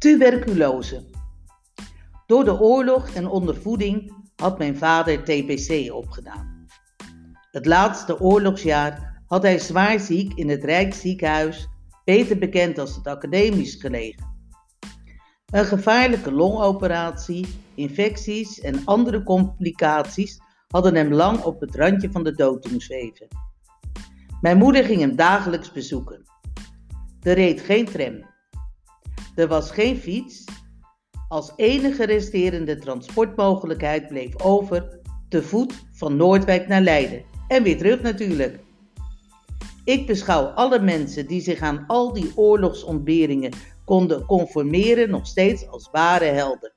Tuberculose. Door de oorlog en ondervoeding had mijn vader TBC opgedaan. Het laatste oorlogsjaar had hij zwaar ziek in het Rijksziekenhuis, beter bekend als het academisch gelegen. Een gevaarlijke longoperatie, infecties en andere complicaties hadden hem lang op het randje van de dood doen zweven. Mijn moeder ging hem dagelijks bezoeken. Er reed geen tram. Er was geen fiets. Als enige resterende transportmogelijkheid bleef over te voet van Noordwijk naar Leiden. En weer terug natuurlijk. Ik beschouw alle mensen die zich aan al die oorlogsontberingen konden conformeren nog steeds als ware helden.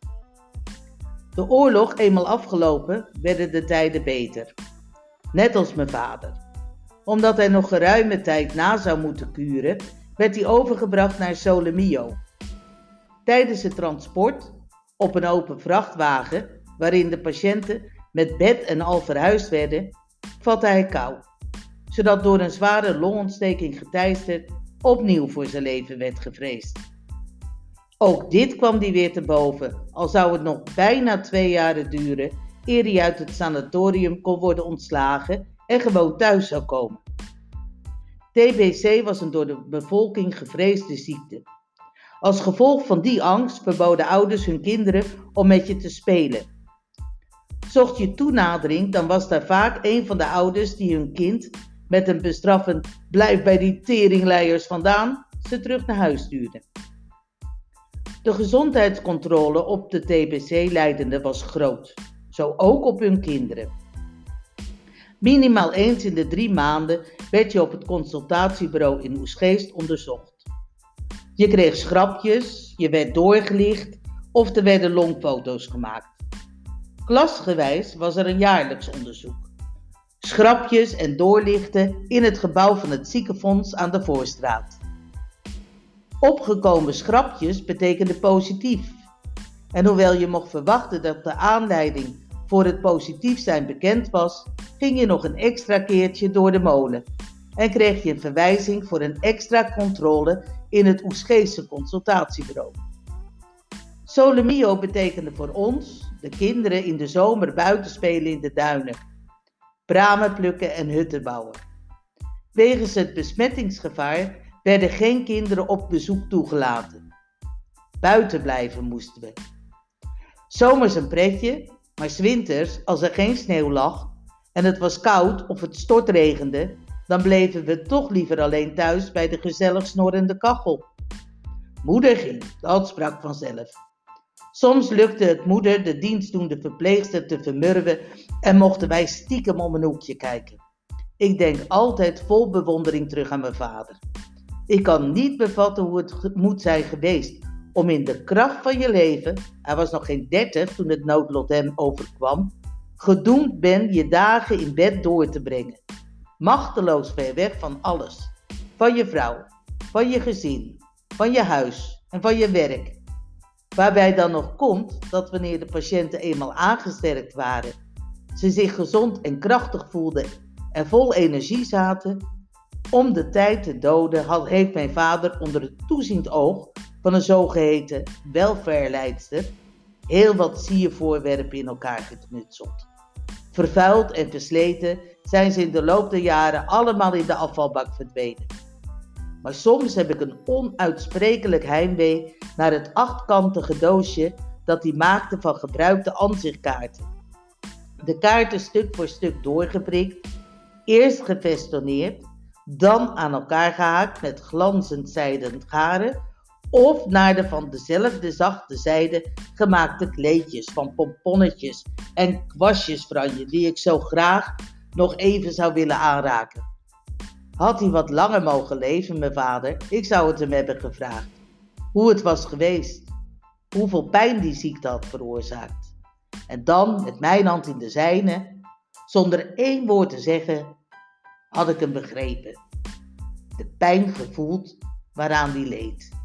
De oorlog eenmaal afgelopen, werden de tijden beter. Net als mijn vader. Omdat hij nog geruime tijd na zou moeten kuren, werd hij overgebracht naar Solemio. Tijdens het transport, op een open vrachtwagen, waarin de patiënten met bed en al verhuisd werden, vatte hij kou, zodat door een zware longontsteking geteisterd opnieuw voor zijn leven werd gevreesd. Ook dit kwam hij weer te boven, al zou het nog bijna twee jaren duren eer hij uit het sanatorium kon worden ontslagen en gewoon thuis zou komen. TBC was een door de bevolking gevreesde ziekte. Als gevolg van die angst verboden ouders hun kinderen om met je te spelen. Zocht je toenadering, dan was daar vaak een van de ouders die hun kind met een bestraffend blijf bij die teringleiers vandaan ze terug naar huis stuurde. De gezondheidscontrole op de TBC-leidende was groot, zo ook op hun kinderen. Minimaal eens in de drie maanden werd je op het consultatiebureau in Oesgeest onderzocht. Je kreeg schrapjes, je werd doorgelicht of er werden longfoto's gemaakt. Klasgewijs was er een jaarlijks onderzoek. Schrapjes en doorlichten in het gebouw van het ziekenfonds aan de Voorstraat. Opgekomen schrapjes betekende positief. En hoewel je mocht verwachten dat de aanleiding voor het positief zijn bekend was, ging je nog een extra keertje door de molen en kreeg je een verwijzing voor een extra controle in het Oesgeese consultatiebureau. Solemio betekende voor ons, de kinderen in de zomer buiten spelen in de duinen, bramen plukken en hutten bouwen. Wegens het besmettingsgevaar werden geen kinderen op bezoek toegelaten. Buiten blijven moesten we. Zomers een pretje, maar winters, als er geen sneeuw lag en het was koud of het stortregende, dan bleven we toch liever alleen thuis bij de gezellig snorrende kachel. Moeder ging, dat sprak vanzelf. Soms lukte het moeder de dienstdoende verpleegster te vermurwen en mochten wij stiekem om een hoekje kijken. Ik denk altijd vol bewondering terug aan mijn vader. Ik kan niet bevatten hoe het moet zijn geweest om in de kracht van je leven, hij was nog geen dertig toen het noodlot hem overkwam, gedoemd ben je dagen in bed door te brengen. Machteloos ver weg van alles. Van je vrouw, van je gezin, van je huis en van je werk. Waarbij dan nog komt dat wanneer de patiënten eenmaal aangesterkt waren, ze zich gezond en krachtig voelden en vol energie zaten, om de tijd te doden had, heeft mijn vader onder het toeziend oog van een zogeheten welverleidster heel wat siervoorwerpen in elkaar geknutseld. Vervuild en versleten zijn ze in de loop der jaren allemaal in de afvalbak verdwenen. Maar soms heb ik een onuitsprekelijk heimwee naar het achtkantige doosje dat hij maakte van gebruikte ansichtkaarten. De kaarten stuk voor stuk doorgeprikt, eerst gefestoneerd, dan aan elkaar gehaakt met glanzend zijden garen of naar de van dezelfde zachte zijde gemaakte kleedjes van pomponnetjes en kwastjes franje die ik zo graag nog even zou willen aanraken. Had hij wat langer mogen leven, mijn vader, ik zou het hem hebben gevraagd. Hoe het was geweest, hoeveel pijn die ziekte had veroorzaakt. En dan, met mijn hand in de zijne, zonder één woord te zeggen, had ik hem begrepen. De pijn gevoeld waaraan die leed.